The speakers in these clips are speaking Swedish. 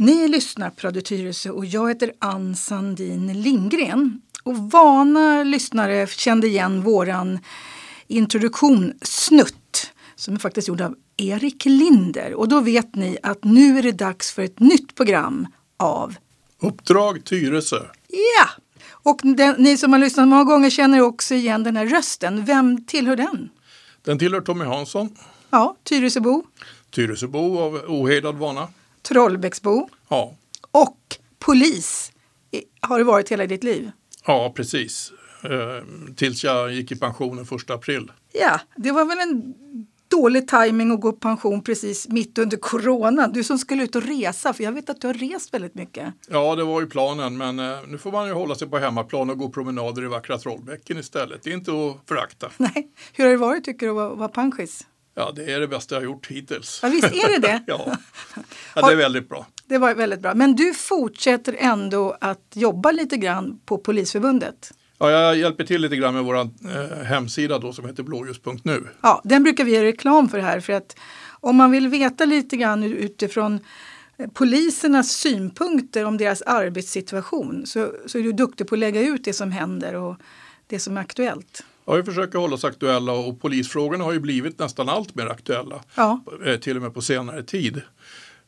Ni lyssnar på Radio Tyresö och jag heter Ann Sandin Lindgren. Och vana lyssnare kände igen våran introduktion Snutt som är faktiskt gjord av Erik Linder. Och då vet ni att nu är det dags för ett nytt program av Uppdrag Tyresö. Ja! Och den, ni som har lyssnat många gånger känner också igen den här rösten. Vem tillhör den? Den tillhör Tommy Hansson, Ja, Tyresöbo, Tyresöbo av ohejdad vana. Trollbäcksbo Ja, och polis har det varit hela ditt liv. ja precis. Eh, tills jag gick i pension den 1 april. Ja, det var väl en dålig timing att gå i pension precis mitt under corona. Du som skulle ut och resa, för jag vet att du har rest väldigt mycket. Ja, det var ju planen, men eh, nu får man ju hålla sig på hemmaplan och gå promenader i vackra Trollbäcken istället. Det är inte att förakta. Nej, hur har det varit tycker du att vara- panschis? Ja, det är det bästa jag har gjort hittills. Ja, visst är det det? ja. ja, det är väldigt bra. Det var väldigt bra. Men du fortsätter ändå att jobba lite grann på Polisförbundet. Ja, jag hjälper till lite grann med vår eh, hemsida då som heter blåljus.nu. Ja, den brukar vi göra reklam för här för att om man vill veta lite grann utifrån eh, polisernas synpunkter om deras arbetssituation så, så är du duktig på att lägga ut det som händer och det som är aktuellt. Ja, vi försöker hålla oss aktuella och polisfrågorna har ju blivit nästan allt mer aktuella. Ja, eh, till och med på senare tid.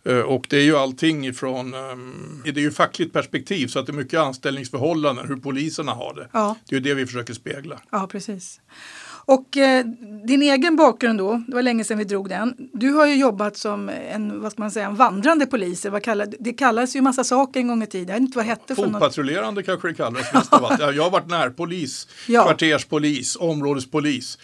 Eh, Och det är ju allting ifrån, ehm, det är ju fackligt perspektiv så att det är mycket anställningsförhållanden, hur poliserna har det. ja, Det är ju det vi försöker spegla. ja precis. Och eh, din egen bakgrund då, det var länge sedan vi drog den. Du har ju jobbat som en, vad ska man säga, en vandrande polis. Vad kallar, det kallas ju massa saker en gång i tiden. Jag vet inte vad det hette. Fotpatrullerande kanske det allt. Ja, Jag har varit närpolis, Ja. kvarterspolis, områdespolis.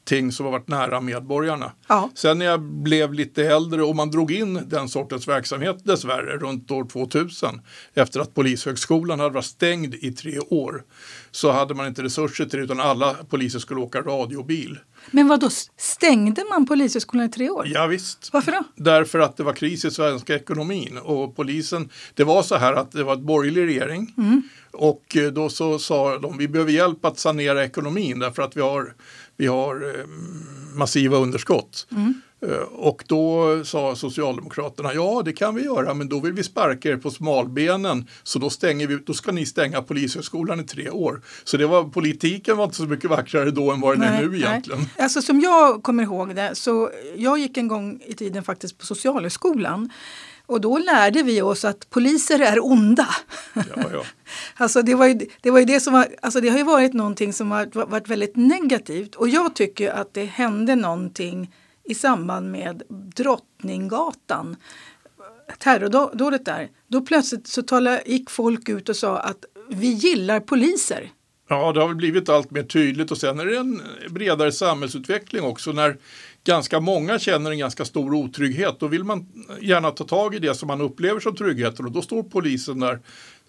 Allting som har varit nära medborgarna. Ja. Sen när jag blev lite äldre och man drog in den sortens verksamhet dessvärre runt år 2000 efter att Polishögskolan hade varit stängd i tre år så hade man inte resurser till det utan alla poliser skulle åka radiobil. Men vad då stängde man Polishögskolan i tre år? Ja, visst. Varför då? Därför att det var kris i svenska ekonomin och polisen, det var så här att det var ett borgerlig regering och eh, då så sa de vi behöver hjälp att sanera ekonomin därför att vi har, vi har eh, massiva underskott. Eh, Och då sa Socialdemokraterna, ja det kan vi göra men då vill vi sparka er på smalbenen så då, stänger vi, då ska ni stänga Polishögskolan i tre år. Så det var, politiken var inte så mycket vackrare då än vad den är nu egentligen. Alltså som jag kommer ihåg det, så jag gick en gång i tiden faktiskt på Socialhögskolan. Och då lärde vi oss att poliser är onda. Ja, ja. Alltså det, var ju, det var ju det som var, alltså det har ju varit någonting som har varit väldigt negativt. Och jag tycker att det hände någonting i samband med Drottninggatan. Terrordådet där. Då plötsligt så talade, gick folk ut och sa att vi gillar poliser. Ja, det har väl blivit allt mer tydligt och sen är det en bredare samhällsutveckling också när ganska många känner en ganska stor otrygghet. Då vill man gärna ta tag i det som man upplever som tryggheten och då står polisen där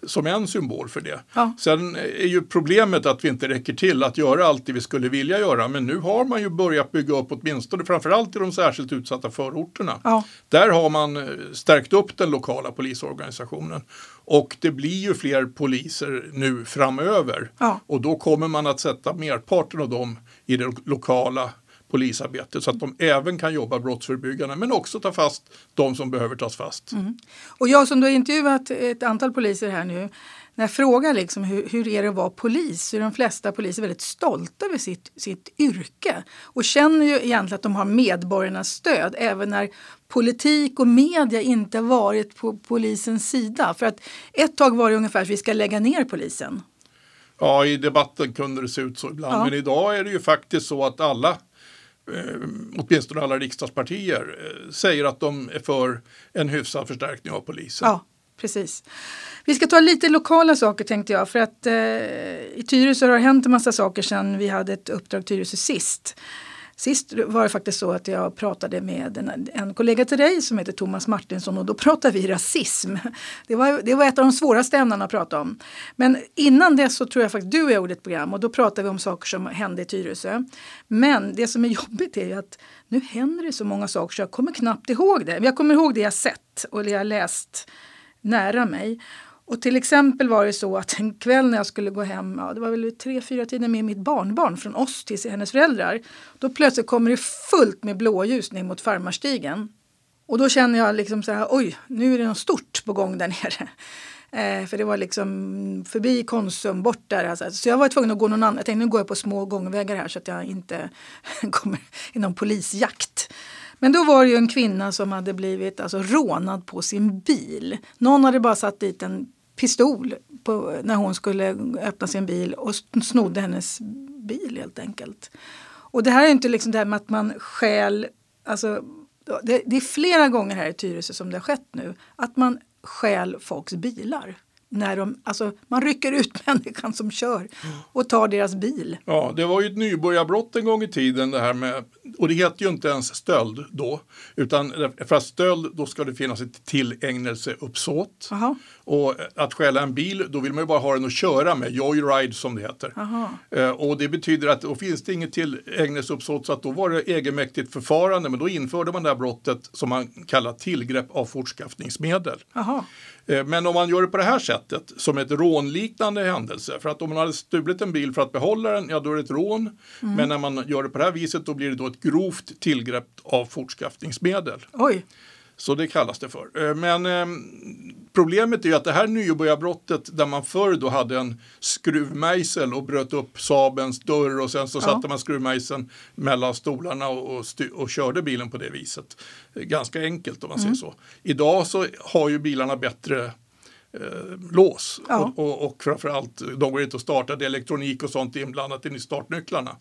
som en symbol för det. Ja. Sen är ju problemet att vi inte räcker till att göra allt det vi skulle vilja göra men nu har man ju börjat bygga upp åtminstone framförallt i de särskilt utsatta förorterna. Ja. Där har man eh, stärkt upp den lokala polisorganisationen. Och det blir ju fler poliser nu framöver. Ja. Och då kommer man att sätta merparten av dem i det lo- lokala polisarbetet så att de även kan jobba brottsförebyggande men också ta fast de som behöver tas fast. Och jag som då har intervjuat ett antal poliser här nu, när jag frågar liksom hur, hur är det att vara polis så är de flesta poliser väldigt stolta över sitt, sitt yrke och känner ju egentligen att de har medborgarnas stöd även när politik och media inte varit på polisens sida. För att ett tag var det ungefär att vi ska lägga ner polisen. Ja, i debatten kunde det se ut så ibland Ja. men idag är det ju faktiskt så att alla Eh, åtminstone alla riksdagspartier eh, säger att de är för en hyfsad förstärkning av polisen. Ja, precis. Vi ska ta lite lokala saker tänkte jag för att eh, i Tyresö har det hänt en massa saker sedan vi hade ett uppdrag Tyresö sist. Sist var det faktiskt så att jag pratade med en, en kollega till dig som heter Thomas Martinsson och då pratade vi rasism. Det var, det var ett av de svåraste ämnena att prata om. Men innan dess så tror jag faktiskt du och jag gjorde ett program och då pratade vi om saker som hände i Tyresö. Men det som är jobbigt är ju att nu händer det så många saker så jag kommer knappt ihåg det. Men jag kommer ihåg det jag sett och det jag läst nära mig. Och till exempel var det så att en kväll när jag skulle gå hem, ja, det var väl tre, fyra tiden med mitt barnbarn från oss till hennes föräldrar. Då plötsligt kommer det fullt med blåljus ner mot farmarstigen. Och då känner jag liksom så här, oj, nu är det något stort på gång där nere. Eh, för det var liksom förbi Konsum, bort där. Alltså. Så jag var tvungen att gå någon annan. Jag tänkte nu går jag på små gångvägar här så att jag inte kommer i någon polisjakt. Men då var det ju en kvinna som hade blivit alltså, rånad på sin bil. Någon hade bara satt dit en pistol på, när hon skulle öppna sin bil och snodde hennes bil helt enkelt. Och det här är inte liksom det här med att man stjäl, alltså det, det, är flera gånger här i Tyresö som det har skett nu, att man stjäl folks bilar. När de, alltså, man rycker ut människan som kör och tar deras bil. Ja, det var ju ett nybörjarbrott en gång i tiden det här med, och det heter ju inte ens stöld då, utan för att stöld då ska det finnas ett tillägnelseuppsåt. Aha. Och att stjäla en bil, då vill man ju bara ha den att köra med, joyride som det heter. Eh, och det betyder att då finns det inget tillägnelseuppsåt så att då var det egenmäktigt förfarande, men då införde man det här brottet som man kallar tillgrepp av fortskaffningsmedel. Eh, men om man gör det på det här sättet, som ett rånliknande händelse, för att om man hade stulit en bil för att behålla den, ja då är det ett rån. Mm. Men när man gör det på det här viset, då blir det då ett grovt tillgrepp av fortskaffningsmedel. Oj. Så det kallas det för. Eh, men eh, problemet är att det här nybörjarbrottet där man förr då hade en skruvmejsel och bröt upp Saabens dörr och sen så ja. satte man skruvmejseln mellan stolarna och, och, och, körde bilen på det viset. Ganska enkelt om man mm. säger så. Idag så har ju bilarna bättre eh, lås ja. och, och, och framförallt de går inte att starta, det är elektronik och sånt inblandat i startnycklarna.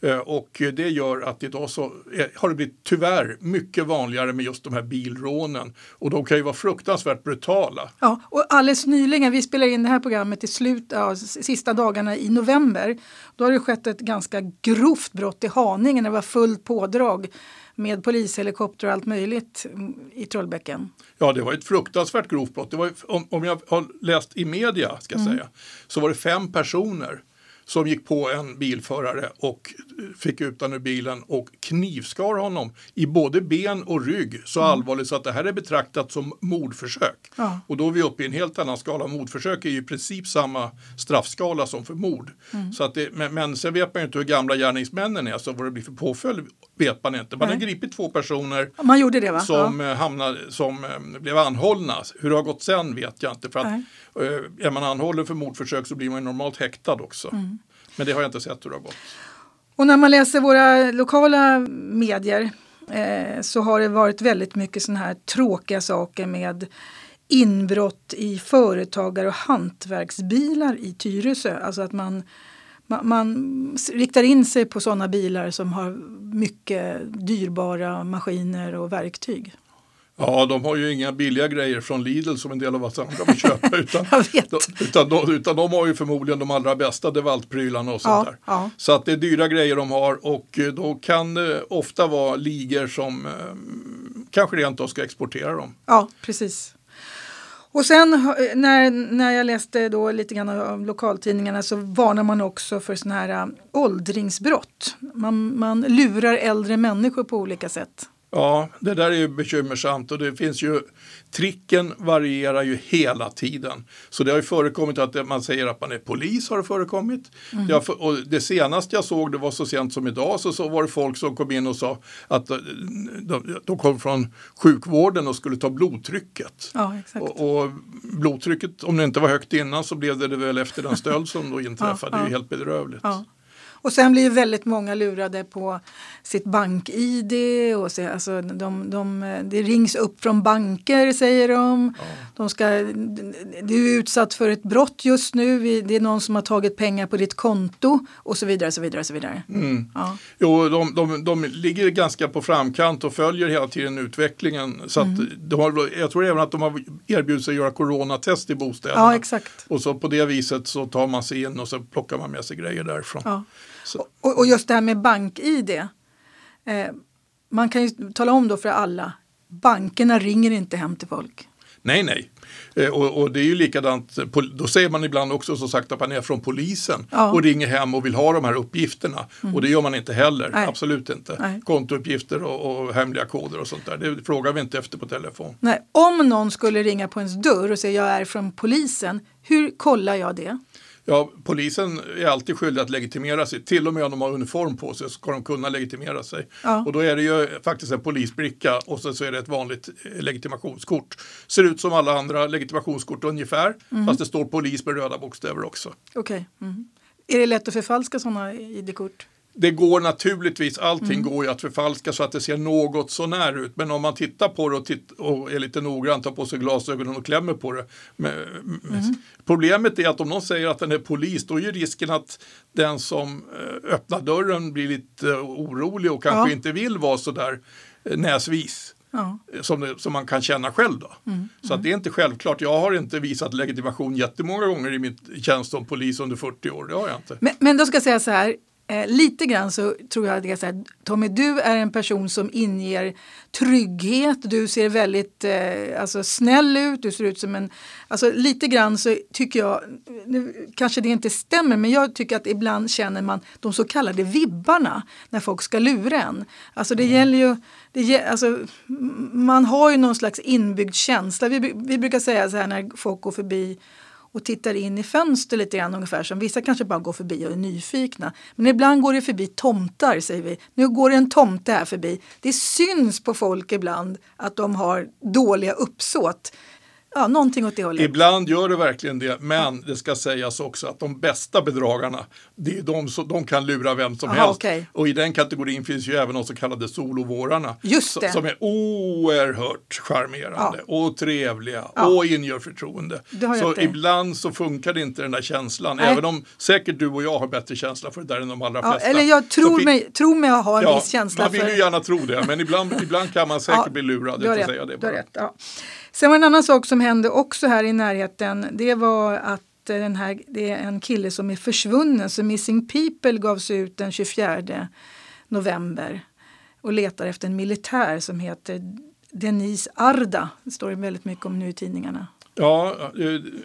Eh, och det gör att idag så har det blivit tyvärr mycket vanligare med just de här bilrånen. Och de kan ju vara fruktansvärt brutala. Ja, och alldeles nyligen, vi spelar in det här programmet i slut, ja, sista dagarna i november. Då har det skett ett ganska grovt brott i Haninge det var fullt pådrag med polishelikopter och allt möjligt i Trollbäcken. Ja, det var ett fruktansvärt grovt brott. Det var, om, om jag har läst i media, ska mm. säga, så var det fem personer som gick på en bilförare och fick ut honom ur bilen och knivskar honom i både ben och rygg så mm. allvarligt så att det här är betraktat som mordförsök. Ja. Och då är vi uppe i en helt annan skala. Mordförsök är ju i princip samma straffskala som för mord. Mm. Så att det, men, men sen vet man ju inte hur gamla gärningsmännen är, så vad det blir för påföljd vet man inte. Man Nej. har gripit två personer gjorde det? Som, ja. Eh, hamnade, som eh, blev anhållna. Hur det har gått sen vet jag inte. För att, eh, är man anhållen för mordförsök så blir man normalt häktad också. Mm. Men det har jag inte sett hur det har gått. Och när man läser våra lokala medier eh, så har det varit väldigt mycket sådana här tråkiga saker med inbrott i företagar och hantverksbilar i Tyresö. Alltså att man, man, man riktar in sig på sådana bilar som har mycket dyrbara maskiner och verktyg. Ja, de har ju inga billiga grejer från Lidl som en del av oss andra vill köpa. Utan, de, utan, de, utan de har ju förmodligen de allra bästa DeWalt-prylarna och sånt ja, där. Ja. Så att det är dyra grejer de har och eh, då kan det ofta vara ligor som eh, kanske rent av ska exportera dem. Ja, precis. Och sen eh, när, när jag läste då lite grann av lokaltidningarna så varnar man också för sådana här eh, åldringsbrott. Man, man lurar äldre människor på olika sätt. Ja, det där är ju bekymmersamt och det finns ju tricken varierar ju hela tiden. Så det har ju förekommit att man säger att man är polis har det förekommit. Mm. Det, har, och det senaste jag såg det var så sent som idag så, så var det folk som kom in och sa att eh, de, de kom från sjukvården och skulle ta blodtrycket. Ja, och, och, blodtrycket om det inte var högt innan så blev det, det väl efter den stöld som då inträffade. ja, ja. Det är ju helt bedrövligt. Ja. Och sen blir väldigt många lurade på sitt bank-id. Och så, alltså, de, de, det rings upp från banker säger de. Ja. de ska, du är utsatt för ett brott just nu. Det är någon som har tagit pengar på ditt konto och så vidare. Så vidare, så vidare. Mm. Ja. Jo, de, de, de ligger ganska på framkant och följer hela tiden utvecklingen. Så mm. de har, jag tror även att de har erbjudit sig att göra coronatest i bostäderna. Ja, exakt. Och så på det viset så tar man sig in och så plockar man med sig grejer därifrån. Ja. Och, och, just det här med bank-id. Eh, man kan ju tala om då för alla, bankerna ringer inte hem till folk. Nej, nej. Eh, och, och, det är ju likadant, då säger man ibland också som sagt att man är från polisen ja. och ringer hem och vill ha de här uppgifterna. Mm. Och det gör man inte heller, Nej. absolut inte. Nej. Kontouppgifter och, och, hemliga koder och sånt där, det frågar vi inte efter på telefon. Nej. Om någon skulle ringa på ens dörr och säga jag är från polisen, hur kollar jag det? Ja, polisen är alltid skyldig att legitimera sig. Till och med om de har uniform på sig så ska de kunna legitimera sig. Ja. Och då är det ju faktiskt en polisbricka och så, så är det ett vanligt eh, legitimationskort. Ser ut som alla andra legitimationskort ungefär, Mm. fast det står polis med röda bokstäver också. Okej. Mm. Är det lätt att förfalska sådana ID-kort? Det går naturligtvis, allting Mm. går ju att förfalska så att det ser något så när ut. Men om man tittar på det och, titt- och är lite noggrann, tar på sig glasögonen och klämmer på det. Men, Mm. Problemet är att om någon säger att den är polis, då är ju risken att den som eh, öppnar dörren blir lite eh, orolig och kanske Ja. inte vill vara så där eh, näsvis. Ja. Som, det, som man kan känna själv då. Mm. Så att det är inte självklart. Jag har inte visat legitimation jättemånga gånger i mitt tjänst som polis under 40 år. Det har jag inte. Men, men då ska jag säga så här. Eh, lite grann så tror jag att det är så här, Tommy, du är en person som inger trygghet. Du ser väldigt eh, alltså snäll ut. Du ser ut som en... Alltså lite grann så tycker jag, nu kanske det inte stämmer, men jag tycker att ibland känner man de så kallade vibbarna när folk ska lura en. Alltså det gäller ju... Det, alltså, man har ju någon slags inbyggd känsla. Vi, vi brukar säga så här när folk går förbi och tittar in i fönster lite grann ungefär som vissa kanske bara går förbi och är nyfikna. Men ibland går det förbi tomtar säger vi. Nu går det en tomte här förbi. Det syns på folk ibland att de har dåliga uppsåt. Ja, någonting åt det hållet. Ibland gör det verkligen det, men det ska sägas också att de bästa bedragarna, det är de som de kan lura vem som Aha, helst. okej. Och i den kategorin finns ju även de så kallade solovårarna. Just det. Som är oerhört charmerande och trevliga Ja. och inger förtroende. Så ibland så funkar det inte den där känslan, Nej. även om säkert du och jag har bättre känsla för det där än de allra Ja, flesta. eller jag tror fin- mig, tror mig ha en Ja, viss känsla man vill för... ju gärna tro det, men ibland, ibland kan man säkert Ja, bli lurad. Du har rätt. säga det du har bara. rätt ja. Sen var en annan sak som hände också här i närheten. Det var att eh, den här, det är en kille som är försvunnen. Så Missing People gavs ut den 24 november och letar efter en militär som heter Denise Arda. Det står det väldigt mycket om nu i tidningarna. Ja,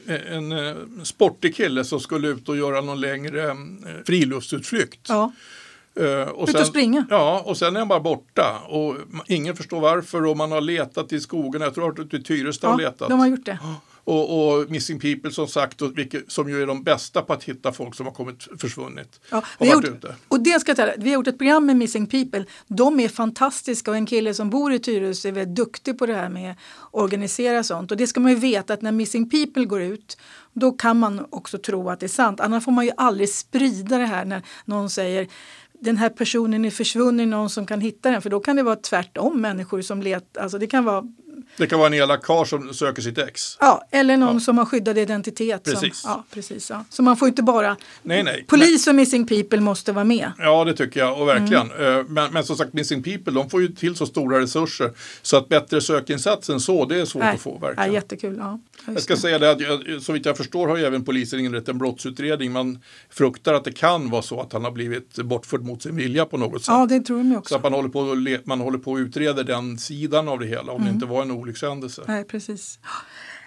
eh, en eh, sportig kille som skulle ut och göra någon längre friluftsutflykt. Ja, Eh, Och Ut och springa. Ja, och sen är han bara borta. Och ingen förstår varför och man har letat i skogen. Jag tror att du i Tyresta har ja letat. de har gjort det. Och, och Missing People som sagt, och vilket, som ju är de bästa på att hitta folk som har kommit försvunnit. Ja, har vi, har gjort, ute. och det ska jag säga, vi har gjort ett program med Missing People. De är fantastiska och en kille som bor i Tyresö är väldigt duktig på det här med att organisera sånt. Och det ska man ju veta att när Missing People går ut då kan man också tro att det är sant. Annars får man ju aldrig sprida det här när någon säger den här personen är försvunnen, någon som kan hitta den. För då kan det vara tvärtom människor som letar. Alltså det kan vara det kan vara en elak karl som söker sitt ex. Ja, eller någon som har skyddad identitet. Precis. Som, ja, precis ja. Så man får inte bara... Nej, nej. Polis och Missing People måste vara med. Ja, det tycker jag och verkligen. Mm. Eh, Men, men som sagt, Missing People, de får ju till så stora resurser så att bättre sökinsats än så, det är svårt att få ja, verkligen. jättekul. Ja, Jag ska det. säga det att jag, så vitt jag förstår har ju även polisen inlett en brottsutredning. Man fruktar att det kan vara så att han har blivit bortförd mot sin vilja på något sätt. ja, det tror de ju Så också. att man håller, på man håller på och utreder den sidan av det hela om det inte var en olyckshändelse. Nej, precis.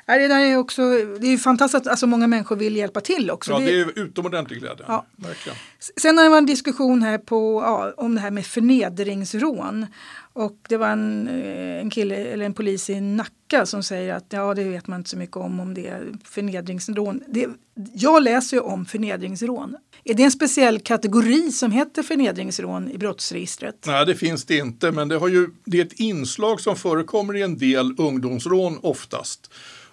Ja, det, där är också, det är fantastiskt att alltså, många människor vill hjälpa till också. Ja, Det- det är utomordentligt glädjande. Ja. Verkligen. Sen har det varit en diskussion här på, ja, om det här med förnedringsrån. Och det var en, eh, en kille, eller en polis i Nacka som säger att ja, det vet man inte så mycket om, om det är förnedringsrån. Det, jag läser ju om förnedringsrån. Är det en speciell kategori som heter förnedringsrån i brottsregistret? Nej, det finns det inte, men det, har ju, det är ett inslag som förekommer i en del ungdomsrån oftast.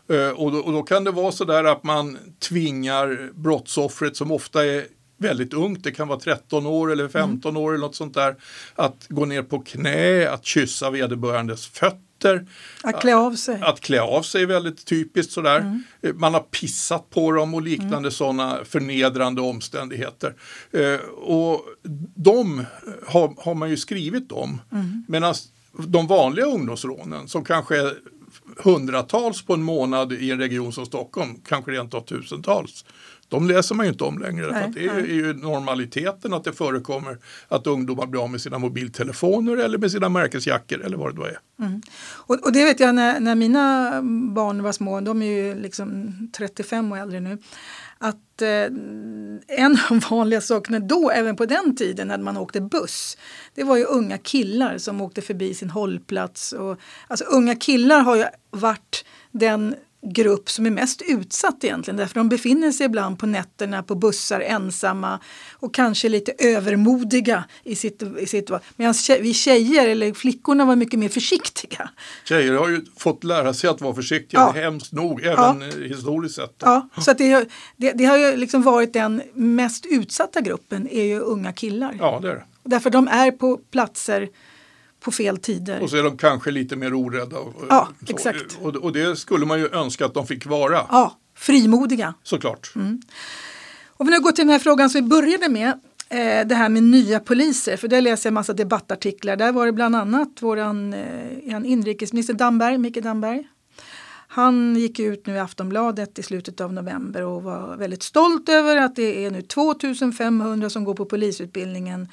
Eh, och, då, och då kan det vara så där att man tvingar brottsoffret som ofta är väldigt ungt, det kan vara 13 år eller 15 år eller något sånt där, att gå ner på knä, att kyssa vederbörandes fötter. Att klä av sig? Att klä av sig är väldigt typiskt sådär. Eh, Man har pissat på dem och liknande sådana förnedrande omständigheter. Eh, och de har, har man ju skrivit om. Medan de vanliga ungdomsrånen som kanske är hundratals på en månad i en region som Stockholm, kanske rent av tusentals. De läser man ju inte om längre. Nej, det är, är ju normaliteten att det förekommer att ungdomar blir av med sina mobiltelefoner eller med sina märkesjackor eller vad det då är. Och, och det vet jag när, när mina barn var små, de är ju liksom 35 och äldre nu, att eh, en av de vanliga sakerna då, även på den tiden när man åkte buss, det var ju unga killar som åkte förbi sin hållplats. Och, alltså unga killar har ju varit den grupp som är mest utsatt egentligen därför de befinner sig ibland på nätterna på bussar ensamma och kanske lite övermodiga i sitt, i sitt Medan vi tjejer eller flickorna var mycket mer försiktiga. Tjejer har ju fått lära sig att vara försiktiga, ja. hemskt nog, även ja. historiskt sett. Ja, så det, det, det, har ju liksom varit den mest utsatta gruppen är ju unga killar. Ja, det är det. Därför de är på platser på fel tider. Och så är de kanske lite mer orädda. Ja, så. exakt. Och, och, det skulle man ju önska att de fick vara. Ja, frimodiga. Såklart. Mm. Och vi nu går till den här frågan som vi började med. Eh, det här med nya poliser, för där läser jag en massa debattartiklar. Där var det bland annat våran eh, inrikesminister Damberg, Micke Damberg. Han gick ut nu i Aftonbladet i slutet av november och var väldigt stolt över att det är nu 2500 som går på polisutbildningen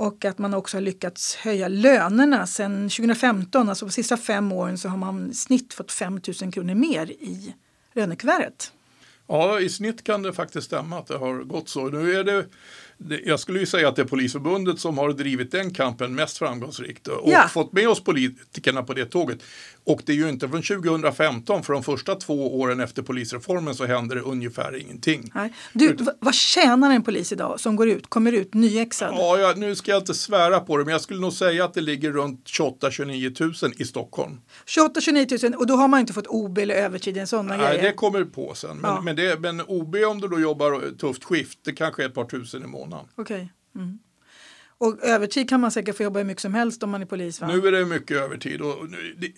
och att man också har lyckats höja lönerna. Sedan 2015, alltså de sista fem åren, så har man i snitt fått 5 000 kronor mer i lönekuvertet. Ja, i snitt kan det faktiskt stämma att det har gått så. Nu är det jag skulle ju säga att det är Polisförbundet som har drivit den kampen mest framgångsrikt och ja. fått med oss politikerna på det tåget. Och det är ju inte från 2015, för de första två åren efter polisreformen så händer det ungefär ingenting. Nej. Du, vad tjänar en polis idag som går ut, kommer ut nyexad? Ja, ja, nu ska jag inte svära på det, men jag skulle nog säga att det ligger runt 28-29 000 i Stockholm. 28-29 000 och då har man inte fått OB eller övertid, en sådana Nej, grejer? det kommer på sen. Men, ja. men, det, men OB om du då jobbar tufft skift, det kanske är ett par tusen i månaden. Okej. Okay. Mm. Och övertid kan man säkert få jobba hur mycket som helst om man är polis? Va? Nu är det mycket övertid, och,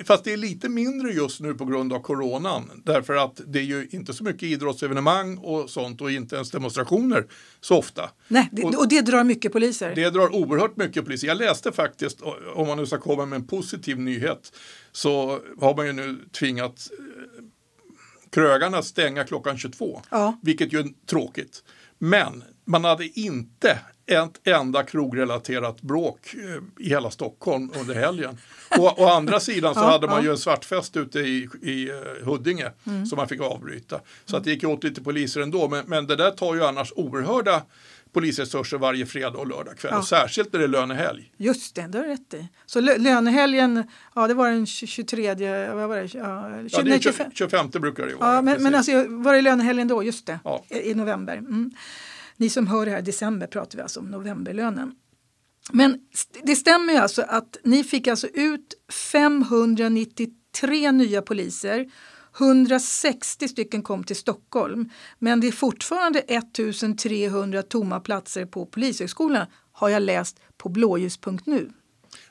fast det är lite mindre just nu på grund av coronan. Därför att det är ju inte så mycket idrottsevenemang och sånt och inte ens demonstrationer så ofta. Nej, det, och, och, det drar mycket poliser? Det drar oerhört mycket poliser. Jag läste faktiskt, om man nu ska komma med en positiv nyhet, så har man ju nu tvingat eh, krögarna stänga klockan 22, ja. vilket ju är tråkigt. Men man hade inte ett enda krogrelaterat bråk eh, i hela Stockholm under helgen. Och å andra sidan så ja, hade man ja. ju en svartfest ute i, i eh, Huddinge mm. som man fick avbryta. Så att det gick åt lite poliser ändå. Men, men det där tar ju annars oerhörda polisresurser varje fredag och lördag kväll. Ja. Särskilt när det är lönehelg. Just det, det har du rätt i. Så lönehelgen, ja det var den 23, vad var det? Ja, 20, ja, det är 25. 25 brukar det vara. Ja, men, men alltså, var det lönehelgen då? Just det, ja. i, i november. Mm. Ni som hör det här i december pratar vi alltså om novemberlönen. Men det stämmer ju alltså att ni fick alltså ut 593 nya poliser 160 stycken kom till Stockholm men det är fortfarande 1300 tomma platser på Polishögskolan har jag läst på blåljus.nu.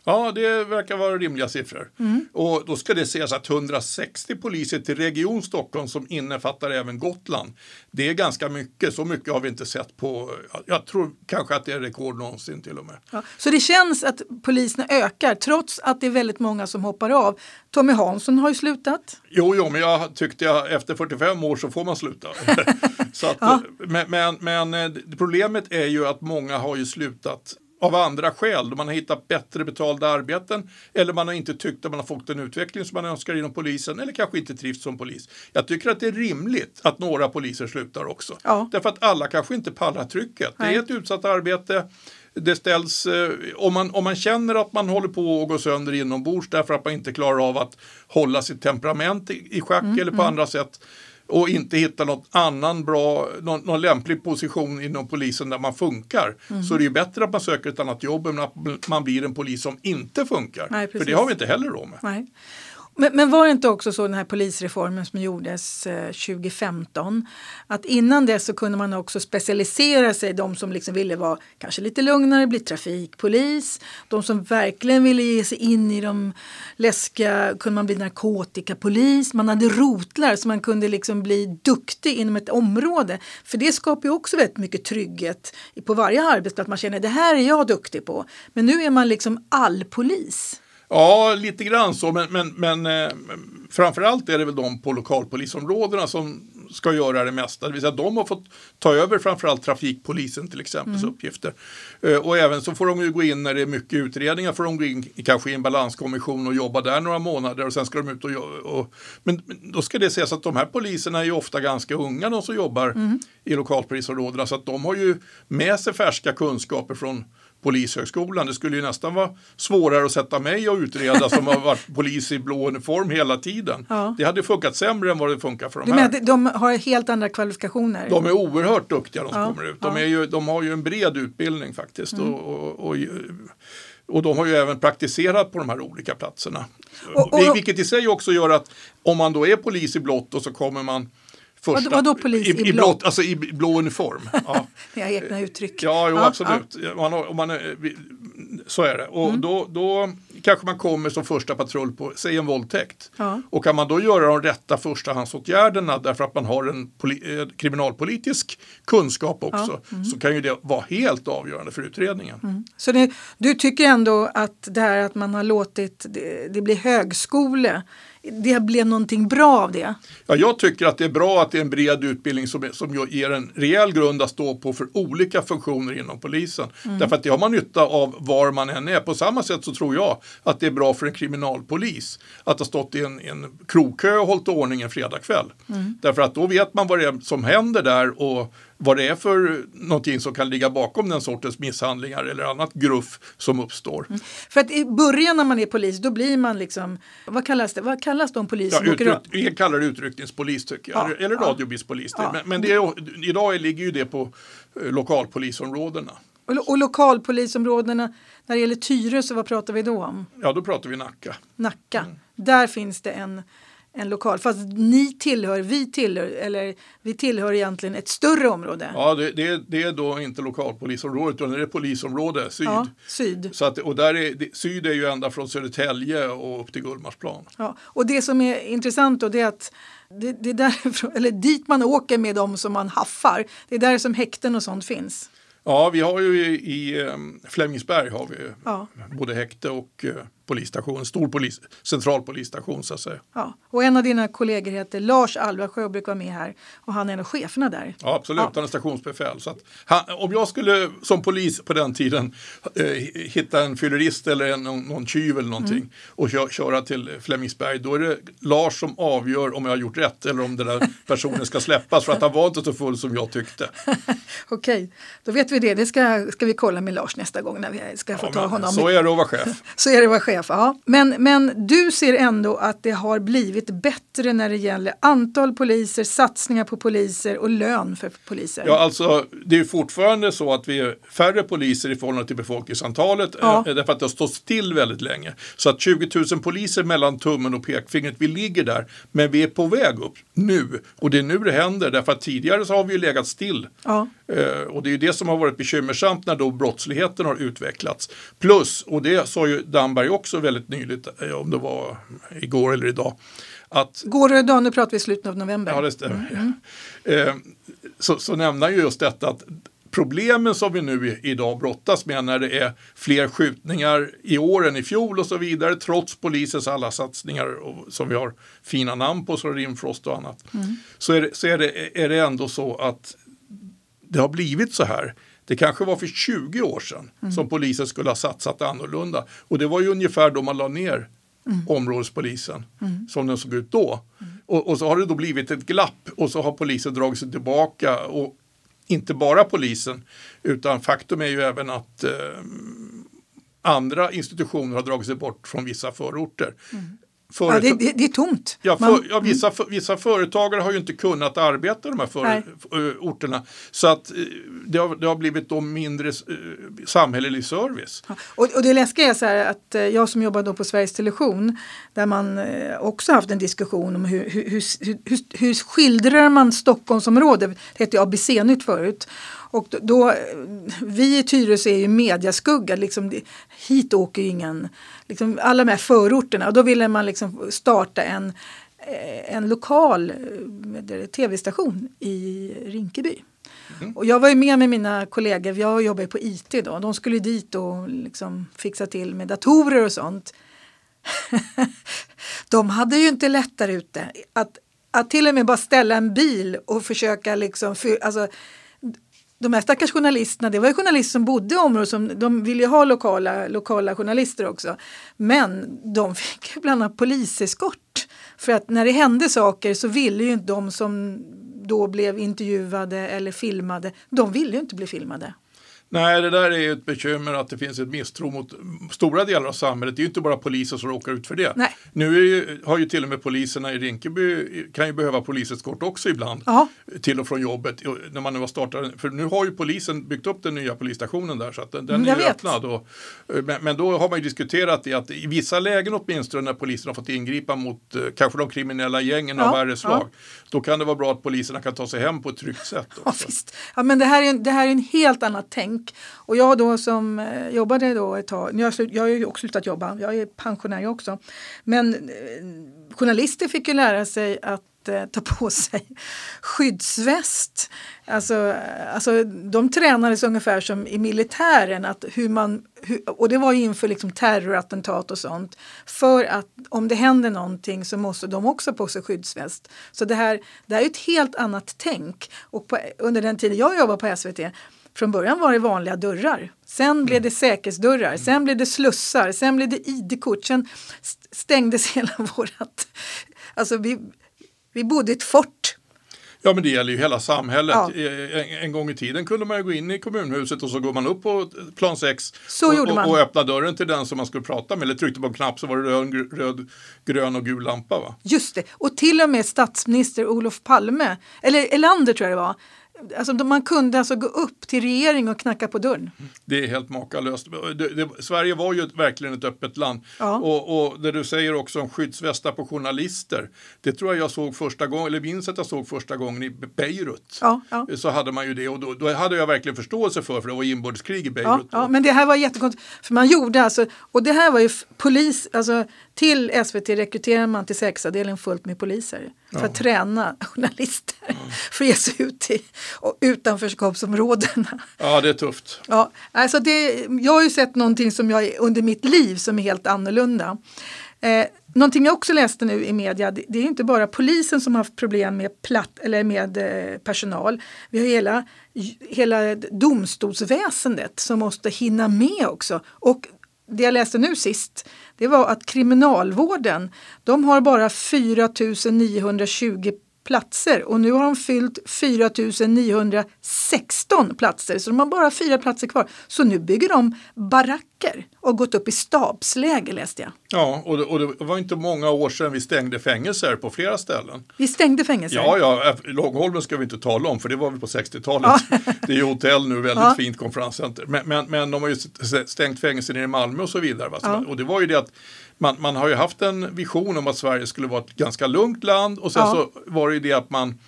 Ja, det verkar vara rimliga siffror. Mm. Och då ska det sägas att 160 poliser till Region Stockholm som innefattar även Gotland. Det är ganska mycket, så mycket har vi inte sett på, jag tror kanske att det är rekord någonsin till och med. Ja, så det känns att poliserna ökar trots att det är väldigt många som hoppar av. Tommy Hansson har ju slutat. Jo, jo, men jag tyckte att efter 45 år så får man sluta. så att, ja. men, men, men eh, problemet är ju att många har ju slutat av andra skäl. Man har hittat bättre betalda arbeten eller man har inte tyckt att man har fått den utveckling som man önskar inom polisen eller kanske inte trivs som polis. Jag tycker att det är rimligt att några poliser slutar också. Ja. Därför att alla kanske inte pallar trycket. Nej. Det är ett utsatt arbete. Det ställs, eh, om, man, om man känner att man håller på att gå sönder inombords därför att man inte klarar av att hålla sitt temperament i, i schack mm, eller på mm. andra sätt och inte hitta någon annan bra, någon, någon, lämplig position inom polisen där man funkar. Mm. Så det är bättre att man söker ett annat jobb än att man blir en polis som inte funkar. Nej, För det har vi inte heller råd med. Nej. Men, men, var det inte också så den här polisreformen som gjordes eh, 2015 att innan dess så kunde man också specialisera sig, de som liksom ville vara kanske lite lugnare, bli trafikpolis, de som verkligen ville ge sig in i de läskiga, kunde man bli narkotikapolis, man hade rotlar så man kunde liksom bli duktig inom ett område. För det skapar ju också väldigt mycket trygghet på varje arbetsplats, man känner det här är jag duktig på. Men nu är man liksom allpolis. Ja, lite grann så, men, men, men eh, framförallt är det väl de på lokalpolisområdena som ska göra det mesta. Det vill säga de har fått ta över framförallt trafikpolisen till exempel mm. uppgifter. Eh, och även så får de ju gå in när det är mycket utredningar, får de gå in kanske i en balanskommission och jobba där några månader och sen ska de ut och, och men, men då ska det sägas att de här poliserna är ju ofta ganska unga de som jobbar mm. i lokalpolisområdena så att de har ju med sig färska kunskaper från Polishögskolan. Det skulle ju nästan vara svårare att sätta mig och utreda som har varit polis i blå uniform hela tiden. Ja. Det hade funkat sämre än vad det funkar för de Du här. att de har helt andra kvalifikationer? De är oerhört duktiga de som Ja, kommer ut. De, är ju, de har ju en bred utbildning faktiskt. Mm. Och, och, och, och de har ju även praktiserat på de här olika platserna. Och- och- Vil- Vilket i sig också gör att om man då är polis i blått och så kommer man första, Vad- vadå polis i i, blått? blått? Alltså i blå uniform. Ja. Har egna uttryck. Ja, jo, Ja, absolut. Man har, om man vi- så är det. Och Mm. då, då kanske man kommer som första patrull på, säg en våldtäkt. Ja. Och kan man då göra de rätta förstahandsåtgärderna därför att man har en poli, eh, kriminalpolitisk kunskap också, Mm. så kan ju det vara helt avgörande för utredningen. Så det, du tycker ändå att det här att man har låtit det, det bli högskole, det blev någonting bra av det? Ja, jag tycker att det är bra att det är en bred utbildning som, som ger en rejäl grund att stå på för olika funktioner inom polisen. Mm. Därför att det har man nytta av var man än är. På samma sätt så tror jag att det är bra för en kriminalpolis att ha stått i en, en krogkö och hållit ordning en fredagkväll. Mm. Därför att då vet man vad det är som händer där och vad det är för någonting som kan ligga bakom den sortens misshandlingar eller annat gruff som uppstår. För att i början när man är polis då blir man liksom, vad kallas det, vad kallas de poliser Ja, utryck, kallar det utryckningspolis tycker jag, Ja, eller ja. radiobilspolis. Ja. Men, men det är, idag ligger ju det på eh, lokalpolisområdena. Och, och lokalpolisområdena, när det gäller Tyresö, vad pratar vi då om? Ja, då pratar vi Nacka. Nacka. Mm. Där finns det en, en lokal, fast ni tillhör, vi tillhör, eller vi tillhör egentligen ett större område. Ja, det, det, är- det är då inte lokalpolisområdet utan det är polisområde syd. Ja, syd. Så att, och där är, det, syd är ju ända från Södertälje och upp till Gullmarsplan. Ja, och det som är intressant då det är att det, det är därifrån, eller dit man åker med dem som man haffar. Det är där som häkten och sånt finns. Ja, vi har ju i, i eh, Flemingsberg har vi Ja. både häkte och eh, polisstation, stor polis, central polisstation så att säga. Ja. Och en av dina kollegor heter Lars Alvasjö och brukar vara med här. Och han är en av cheferna där. Ja, absolut. Ja. Han är stationsbefäl. Så han, om jag skulle som polis på den tiden eh, hitta en fyllerist eller en, någon, någon tjuv eller någonting Mm. och kö, köra till Flemingsberg, då är det Lars som avgör om jag har gjort rätt eller om den där personen ska släppas för att han var inte så full som jag tyckte. Okej, då vet vi det. Det ska, ska vi kolla med Lars nästa gång när vi ska få Ja, ta honom. så är det att vara chef. Så är det att vara chef. Ja. Men, men du ser ändå att det har blivit bättre när det gäller antal poliser, satsningar på poliser och lön för poliser. Ja, alltså, det är fortfarande så att vi är färre poliser i förhållande till befolkningsantalet Ja. eh, därför att det har stått still väldigt länge. Så att 20 000 poliser mellan tummen och pekfingret, vi ligger där. Men vi är på väg upp nu och det är nu det händer därför att tidigare så har vi ju legat still. Ja. Eh, och det är ju det som har varit bekymmersamt när då brottsligheten har utvecklats. Plus, och det sa ju Damberg också väldigt nyligt, eh, om det var igår eller idag, att Går det idag? Nu pratar vi slutet av november. Ja, det stämmer. Eh, så, så nämner ju just detta att problemen som vi nu idag brottas med när det är fler skjutningar i år än i fjol och så vidare trots polisens alla satsningar och, som vi har fina namn på som Rimfrost och annat. Så, är det, så är, det, är det ändå så att det har blivit så här. Det kanske var för 20 år sedan som polisen skulle ha satsat annorlunda. Och det var ju ungefär då man la ner områdespolisen som den såg ut då. Och, och så har det då blivit ett glapp och så har polisen dragit sig tillbaka. Och inte bara polisen utan faktum är ju även att eh, andra institutioner har dragit sig bort från vissa förorter. Ja, Företag- det, det, det är tomt. Ja, Man- för, ja, vissa, för, vissa företagare har ju inte kunnat arbeta i de här för, Nej. f- ö, orterna. Så att eh, det har, det har blivit då mindre eh, samhällelig service. Och, och det läskiga är så här att eh, jag som jobbar då på Sveriges Television där man också haft en diskussion om hur, hur, hur, hur, hur skildrar man Stockholmsområdet, det hette ABC-nytt förut. Och då, vi i Tyresö är ju mediaskugga, liksom, hit åker ju ingen, liksom, alla de här förorterna. Och då ville man liksom starta en, eh, en lokal eh, tv-station i Rinkeby. Och jag var ju med med mina kollegor, jag jobbar ju på IT då, de skulle dit och liksom fixa till med datorer och sånt. de hade ju inte lätt där ute. Att, att till och med bara ställa en bil och försöka liksom, för, alltså, de här stackars journalisterna, det var ju journalister som bodde i området, som, de ville ju ha lokala, lokala journalister också. Men de fick ju bland annat poliseskort. För att när det hände saker så ville ju inte de som då blev intervjuade eller filmade, de ville ju inte bli filmade. Nej, det där är ju ett bekymmer att det finns ett misstro mot stora delar av samhället. Det är ju inte bara poliser som råkar ut för det. Nej. Nu ju, har ju till och med poliserna i Rinkeby kan ju behöva poliseskort också ibland Ja. till och från jobbet. När man nu har startat, för nu har ju polisen byggt upp den nya polisstationen där så att den, den Mm, är ju öppnad. Och, eh, men, men då har man ju diskuterat det att i vissa lägen åtminstone när polisen har fått ingripa mot eh, kanske de kriminella gängen Ja, av värre slag. Då kan det vara bra att poliserna kan ta sig hem på ett tryggt sätt. Ja, Också. visst. Ja, men det här är det här är en helt annat tänk. Och jag då som eh, jobbade då ett tag, jag, har slut- jag har ju också slutat jobba, jag är pensionär jag också. Men eh, journalister fick ju lära sig att eh, ta på sig skyddsväst. Alltså, eh, alltså, de tränades ungefär som i militären. Att hur man, hur, och det var ju inför liksom terrorattentat och sånt. För att om det händer någonting så måste de också på sig skyddsväst. Så det här, det här är ett helt annat tänk. Och på, under den tiden jag jobbade på SVT från början var det vanliga dörrar. Sen blev det säkerhetsdörrar, sen blev det slussar, sen blev det ID-kort. Sen st- stängdes hela vårat... Alltså vi, vi bodde i ett fort. Ja men det gäller ju hela samhället. Ja. Eh, En, en gång i tiden kunde man ju gå in i kommunhuset och så går man upp på plan 6 Så och, och, och öppna dörren till den som man skulle prata med eller tryckte på en knapp så var det röd, röd grön och gul lampa. Va? Just det. Och till och med statsminister Olof Palme, eller Elander tror jag det var. Alltså, man kunde alltså gå upp till regering och knacka på dörren. Det är helt makalöst. Det, det, Sverige var ju verkligen ett öppet land. Ja. Och, och det du säger också om skyddsvästar på journalister. Det tror jag jag såg första gången, eller minns att jag såg första gången i Beirut. Ja, ja. Så hade man ju det och då, då hade jag verkligen förståelse för, för det var inbördeskrig i Beirut. ja, men det här var jättekonstigt. För man gjorde alltså, och det här var ju polis, alltså till SVT rekryterade man till säkerhetsavdelningen fullt med poliser. För att träna journalister. För att ge sig ut i och utanförskapsområdena. Ja, det är tufft. Ja, alltså det, jag har ju sett någonting som jag under mitt liv som är helt annorlunda. Eh, någonting jag också läste nu i media, det, det är inte bara polisen som har haft problem med, platt, eller med eh, personal. Vi har hela, hela domstolsväsendet som måste hinna med också. Och det jag läste nu sist, det var att kriminalvården, de har bara 4920 920 platser och nu har de fyllt 4 916 platser så de har bara fyra platser kvar. Så nu bygger de baracker och gått upp i stabsläge läste jag. Ja, och det, och det var inte många år sedan vi stängde fängelser på flera ställen. Vi stängde fängelser. Ja, ja, Långholmen ska vi inte tala om för det var väl på 60-talet. Det är ju hotell nu, väldigt Ja. fint konferenscenter. Men, men, men de har ju stängt fängelser nere i Malmö och så vidare. Va? Ja. Och det var ju det att man, man har ju haft en vision om att Sverige skulle vara ett ganska lugnt land och sen Ja. så var det ju det att man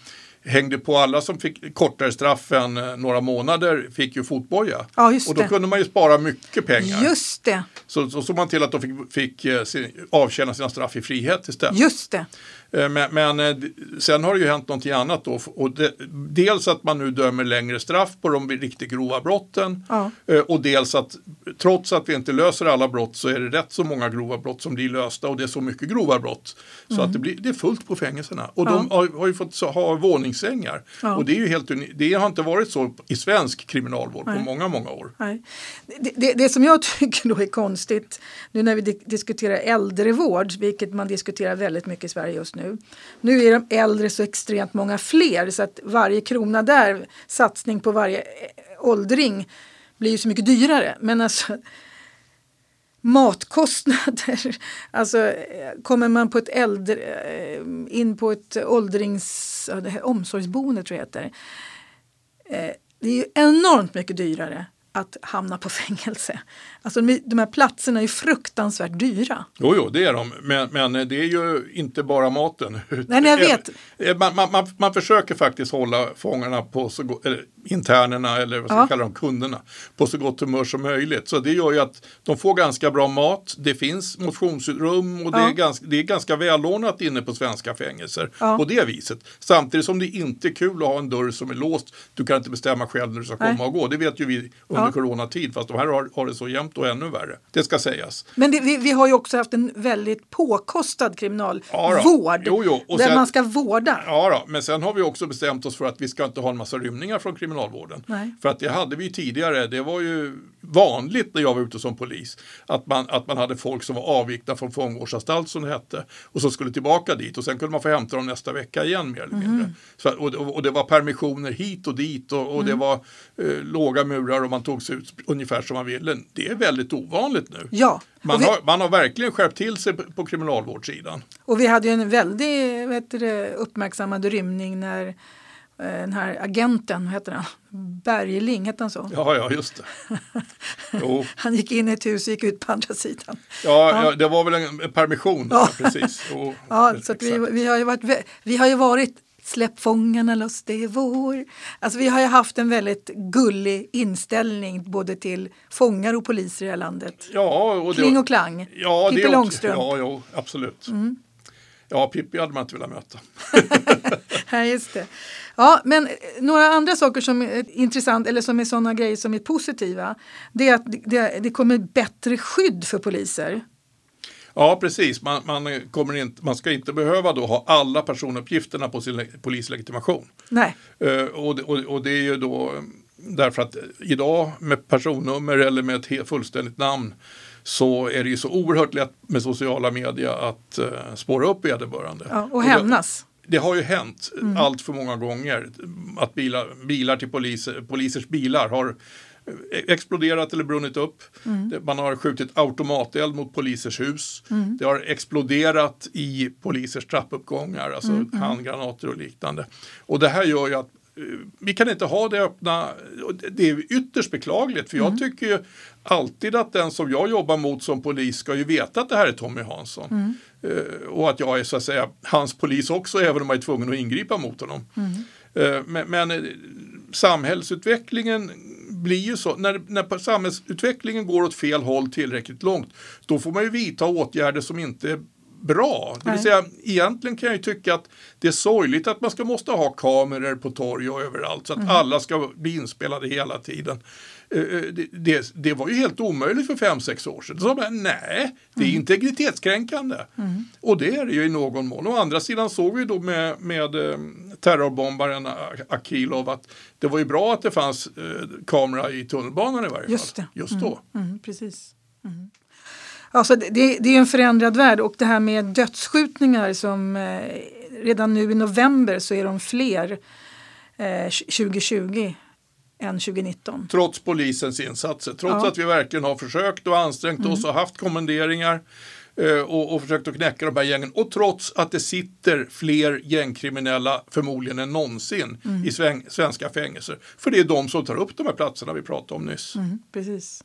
hängde på alla som fick kortare straff än eh, några månader fick ju fotboja. Ja, just och då det. kunde man ju spara mycket pengar. Just det, Så, så såg man till att de fick, fick eh, sin, avtjäna sina straff i frihet istället. just det. Eh, Men, men eh, sen har det ju hänt någonting annat då. Och det, dels att man nu dömer längre straff på de riktigt grova brotten. Ja. Eh, Och dels att trots att vi inte löser alla brott så är det rätt så många grova brott som blir lösta och det är så mycket grova brott. Så att det, blir, det är fullt på fängelserna. Och de har, har ju fått ha våningssängar. Ja. Och det är ju helt Det har inte varit så i svensk kriminalvård på många, många år. Nej. Det, det, det som jag tycker då är konstigt nu när vi di- diskuterar äldrevård, vilket man diskuterar väldigt mycket i Sverige just nu. Nu är de äldre så extremt många fler så att varje krona där, satsning på varje eh, åldring, blir ju så mycket dyrare. Men alltså matkostnader, alltså eh, kommer man på ett äldre, eh, in på ett åldrings, omsorgsboende tror jag det heter. Det är ju enormt mycket dyrare att hamna på fängelse. Alltså de, de här platserna är fruktansvärt dyra. Jo, jo, det är de. Men, men det är ju inte bara maten. Nej, nej, jag vet. Eh, Man, man, man, man försöker faktiskt hålla fångarna på så eller internerna eller vad ska Ja. kalla dem, kunderna, på så gott humör som möjligt. Så det gör ju att de får ganska bra mat, det finns motionsrum och det, Ja. är ganska, det är ganska välordnat inne på svenska fängelser Ja. på det viset. Samtidigt som det inte är kul att ha en dörr som är låst. Du kan inte bestämma själv när du ska Nej. komma och gå. Det vet ju vi under coronatid, fast de här har, har det så jämnt och ännu värre. Det ska sägas. Men det, vi, vi har ju också haft en väldigt påkostad kriminalvård. Ja. Jo, jo. Där sen- man ska vårda. Ja, då, men sen har vi också bestämt oss för att vi ska inte ha en massa rymningar från kriminalvården. Nej. För att det hade vi tidigare, det var ju vanligt när jag var ute som polis, att man, att man hade folk som var avvikna från fångvårdsanstalt som det hette och som skulle tillbaka dit och sen kunde man få hämta dem nästa vecka igen mer eller mindre. Så, och, och, det var permissioner hit och dit och, och det var eh, låga murar och man tog såg ut ungefär som man ville. Det är väldigt ovanligt nu. Ja. Man, vi, har, man har verkligen skärpt till sig på, på kriminalvårdssidan. och vi hade ju en väldigt vet du, uppmärksammad rymning när eh, den här agenten, vad heter han? Bergling, hette han så? Ja, ja, just det. Han gick in i ett hus och gick ut på andra sidan. Ja, ja. det var väl en, permission. Ja. Ja. Precis. Jo, Ja, så vi, vi, har ju varit, vi har ju varit Släpp fångarna loss, det är vår. Alltså vi har ju haft en väldigt gullig inställning både till fångar och poliser i det här landet. ja, och det, Kling och klang. ja, Pippi Långstrump. Ja, jo, absolut. Ja, Pippi hade man inte velat möta. Ja, just det. Ja, men eh, några andra saker som är intressant eller som är sådana grejer som är positiva. Det är att det, det kommer bättre skydd för poliser. Ja, precis. Man, man, kommer inte, man ska inte behöva då ha alla personuppgifterna på sin le- polislegitimation. Nej, Eh, och, det- och, och det är ju då eh, därför att idag med personnummer eller med ett fullständigt namn så är det ju så oerhört lätt med sociala medier att uh, spåra upp vederbörande. ja, och det- hämnas. Det har ju hänt allt för många gånger att bilar, bilar till poliser, polisers bilar har exploderat eller brunnit upp. Det- Man har skjutit automateld mot polisers hus. Det har exploderat i polisers trappuppgångar, alltså handgranater och liknande. Och det här gör ju att eh, vi kan inte ha det öppna. det- är ytterst beklagligt för jag tycker ju alltid att den som jag jobbar mot som polis ska ju veta att det här är Tommy Hansson. Eh, och att jag är så att säga hans polis också även om jag är tvungen att ingripa mot honom. Eh, men men eh, samhällsutvecklingen blir ju så, när, när samhällsutvecklingen går åt fel håll tillräckligt långt då får man ju vidta åtgärder som inte är bra. Det vill Nej. säga, egentligen kan jag ju tycka att det är sorgligt att man ska måste ha kameror på torg och överallt så att alla ska bli inspelade hela tiden. Eh, eh, Det, det, var ju helt omöjligt för fem sex år sedan. Så man, nej, det är integritetskränkande. Och det är det ju i någon mån. Å andra sidan såg vi då med, med eh, terrorbombaren Akilov att det var ju bra att det fanns kamera i tunnelbanan i varje Just fall. det. Just då. Mm, precis. Mm. Alltså det det är en förändrad värld och det här med dödsskjutningar som eh, redan nu i november så är de fler eh, 2020 än 2019. Trots polisens insatser. Trots Ja. att vi verkligen har försökt och ansträngt oss och haft kommenderingar eh, och, och försökt att knäcka de här gängen. Och trots att det sitter fler gängkriminella förmodligen än någonsin i sven, svenska fängelser. För det är de som tar upp de här platserna vi pratade om nyss. Mm, precis.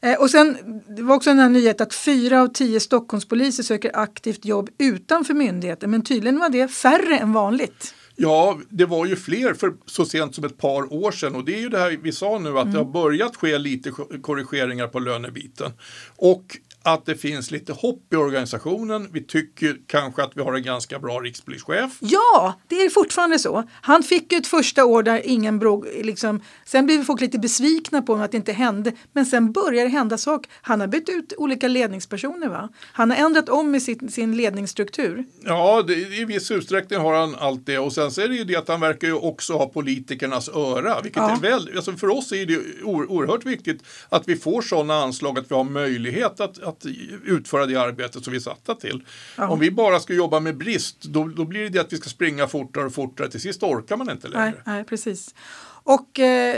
Eh, och sen, det var också en här nyhet att fyra av tio Stockholmspoliser söker aktivt jobb utanför myndigheten men tydligen var det färre än vanligt. Ja, det var ju fler för så sent som ett par år sedan och det är ju det här vi sa nu att det har börjat ske lite korrigeringar på lönebiten. Och att det finns lite hopp i organisationen. Vi tycker kanske att vi har en ganska bra rikspolischef. Ja, det är fortfarande så. Han fick ju ett första år där ingen bråk, liksom, sen blev folk lite besvikna på att det inte hände. Men sen börjar det hända saker. Han har bytt ut olika ledningspersoner va? Han har ändrat om i sin, sin ledningsstruktur. Ja, det, i viss utsträckning har han allt det och sen så är det ju det att han verkar ju också ha politikernas öra. Vilket Ja. är väl, alltså för oss är det oerhört viktigt att vi får sådana anslag att vi har möjlighet att, att utföra det arbete som vi är satta till. Ja. Om vi bara ska jobba med brist då, då blir det det att vi ska springa fortare och fortare. Till sist orkar man inte längre. Nej, nej, precis. Och eh,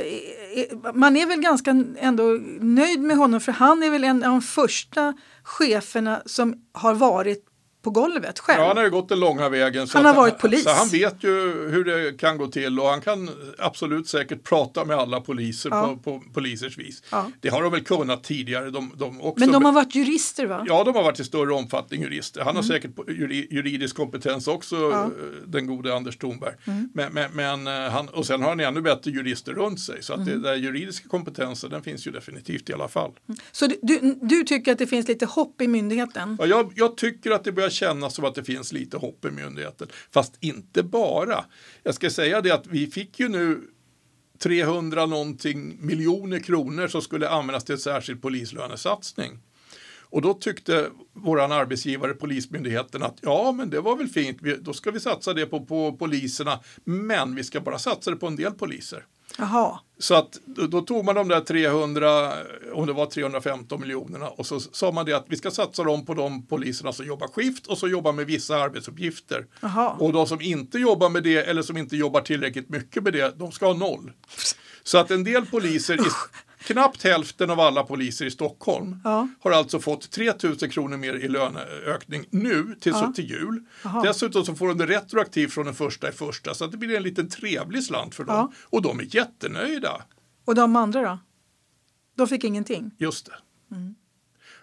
man är väl ganska ändå nöjd med honom för han är väl en av de första cheferna som har varit på golvet själv. Ja, han har ju gått den långa vägen. Så Han har varit polis. Så han vet ju hur det kan gå till och han kan absolut säkert prata med alla poliser Ja. på, på polisers vis. Ja. Det har de väl kunnat tidigare. De, de också Men de har varit jurister va? Ja, de har varit i större omfattning jurister. Han har Mm. säkert juri- juridisk kompetens också, eh, den gode Anders Thornberg. Mm. Men, men, men eh, han, och sen har han ännu bättre jurister runt sig. Så att Mm. där juridiska kompetensen, den finns ju definitivt i alla fall. Så du, du, du tycker att det finns lite hopp i myndigheten? Ja, jag, jag tycker att det börjar kännas som att det finns lite hopp i myndigheten. Fast inte bara. Jag ska säga det att vi fick ju nu 300 någonting miljoner kronor som skulle användas till en särskild polislönesatsning. Och då tyckte våran arbetsgivare Polismyndigheten att ja, men det var väl fint, då ska vi satsa det på, på poliserna, men vi ska bara satsa det på en del poliser. Jaha. Så att då, tog man de där 300, om det var 315 miljonerna och så sa man det att vi ska satsa dem på de poliserna som jobbar skift och som jobbar med vissa arbetsuppgifter. Jaha. Och de som inte jobbar med det eller som inte jobbar tillräckligt mycket med det, de ska ha noll. Så att en del poliser, i, Knappt hälften av alla poliser i Stockholm Ja. har alltså fått 3 000 kronor mer i löneökning nu till, så, till jul. Jaha. Dessutom så får de det retroaktivt från den första i första så att det blir en liten trevlig slant för dem. Ja. Och de är jättenöjda. Och de andra då? De fick ingenting? Just det.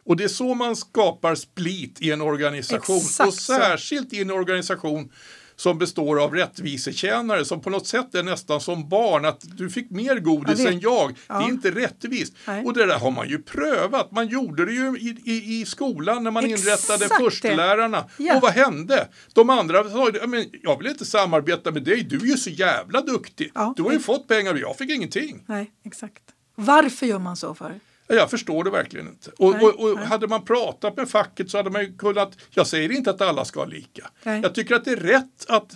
Och det är så man skapar split i en organisation. Exakt och så. särskilt i en organisation som består av rättvisetjänare som på något sätt är nästan som barn. Att du fick mer godis vet. än jag. Det Ja. är inte rättvist. Nej. Och det där har man ju prövat. Man gjorde det ju i, i, i skolan när man Exakt inrättade det. förstelärarna. Ja. Och vad hände? De andra sa "Ja, men jag vill inte samarbeta med dig. Du är ju så jävla duktig. Ja. Du har ju fått pengar och jag fick ingenting. Nej, exakt. Varför gör man så för? Ja, Jag förstår det verkligen inte. Och, Nej, och, och nej. hade man pratat med facket så hade man ju kunnat, jag säger inte att alla ska ha lika. Nej. Jag tycker att det är rätt att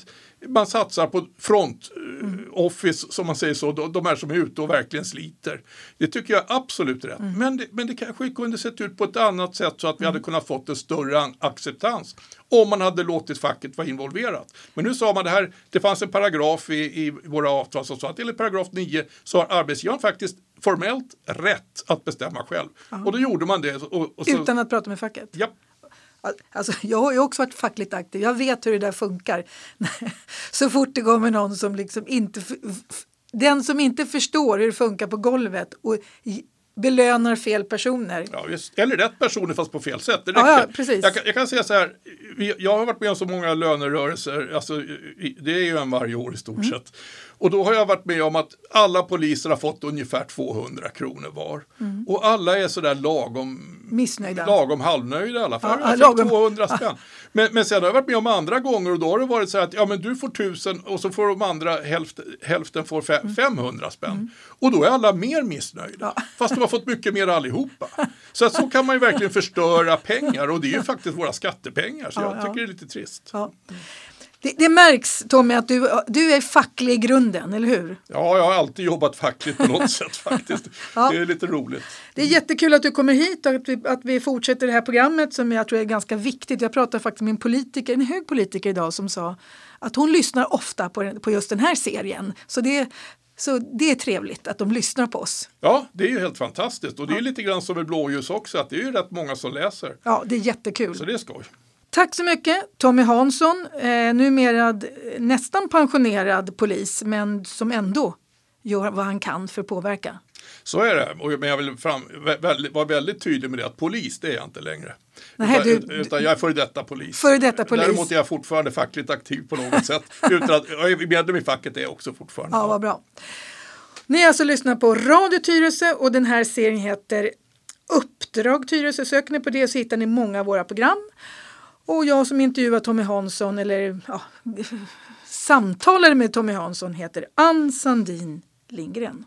man satsar på front eh, Mm. Office som man säger så, de, de här som är ute och verkligen sliter. Det tycker jag är absolut rätt. Mm. Men, det, men det kanske kunde sett ut på ett annat sätt så att vi hade kunnat fått en större an- acceptans om man hade låtit facket vara involverat. Men nu sa man det här, det fanns en paragraf i, i våra avtal som sa att enligt paragraf 9 så har arbetsgivaren faktiskt formellt rätt att bestämma själv. Och då gjorde man det. Och, och så, Utan att prata med facket? ja, Alltså, jag har ju också varit fackligt aktiv. Jag vet hur det där funkar. Så fort det kommer någon som liksom inte... Den som inte förstår hur det funkar på golvet och belönar fel personer. Ja, just. Eller rätt personer fast på fel sätt. Det Ja, ja, precis. Jag, kan, jag kan säga så här, jag har varit med om så många lönerörelser, alltså, det är ju en varje år i stort Mm. sett. Och då har jag varit med om att alla poliser har fått ungefär 200 kronor var. Och alla är sådär lagom Mm. Missnöjda. Lagom halvnöjda i alla fall. Ja, fick lagom. 200 spänn. Men, men sen har jag varit med om andra gånger och då har det varit så att ja, men du får 1000 och så får de andra hälften, hälften får fe- Mm. 500 spänn. Och då är alla mer missnöjda. Fast de har fått mycket mer allihopa. Så att så kan man ju verkligen förstöra pengar och det är ju faktiskt våra skattepengar. Så Ja, jag ja. tycker det är lite trist. Det, det märks Tommy att du, du är facklig i grunden, eller hur? Ja, jag har alltid jobbat fackligt på något sätt faktiskt. Ja. Det är lite roligt. Det är jättekul att du kommer hit och att vi, att vi fortsätter det här programmet som jag tror är ganska viktigt. Jag pratade faktiskt med en politiker, en hög politiker idag som sa att hon lyssnar ofta på, på just den här serien. Så det, så det är trevligt att de lyssnar på oss. Ja, det är ju helt fantastiskt och det är lite grann som med blåljus också att det är ju rätt många som läser. Ja, det är jättekul. Så det är skoj. Tack så mycket Tommy Hansson, eh, numera nästan pensionerad polis men som ändå gör vad han kan för att påverka. Så är det, men jag vill fram, vä- väldigt, vara väldigt tydlig med det att polis det är jag inte längre. Nej, utan, du- utan jag är före detta polis. Före detta polis. Däremot är jag fortfarande fackligt aktiv på något sätt. Utan att, jag är medlem i facket är jag också fortfarande. Ja, vad bra. Ni har alltså lyssnat på Radio Tyresö och den här serien heter Uppdrag Tyresö. Söker ni på det så hittar ni många av våra program. Och jag som intervjuar Tommy Hansson eller ja, samtalade med Tommy Hansson heter Ann Sandin Lindgren.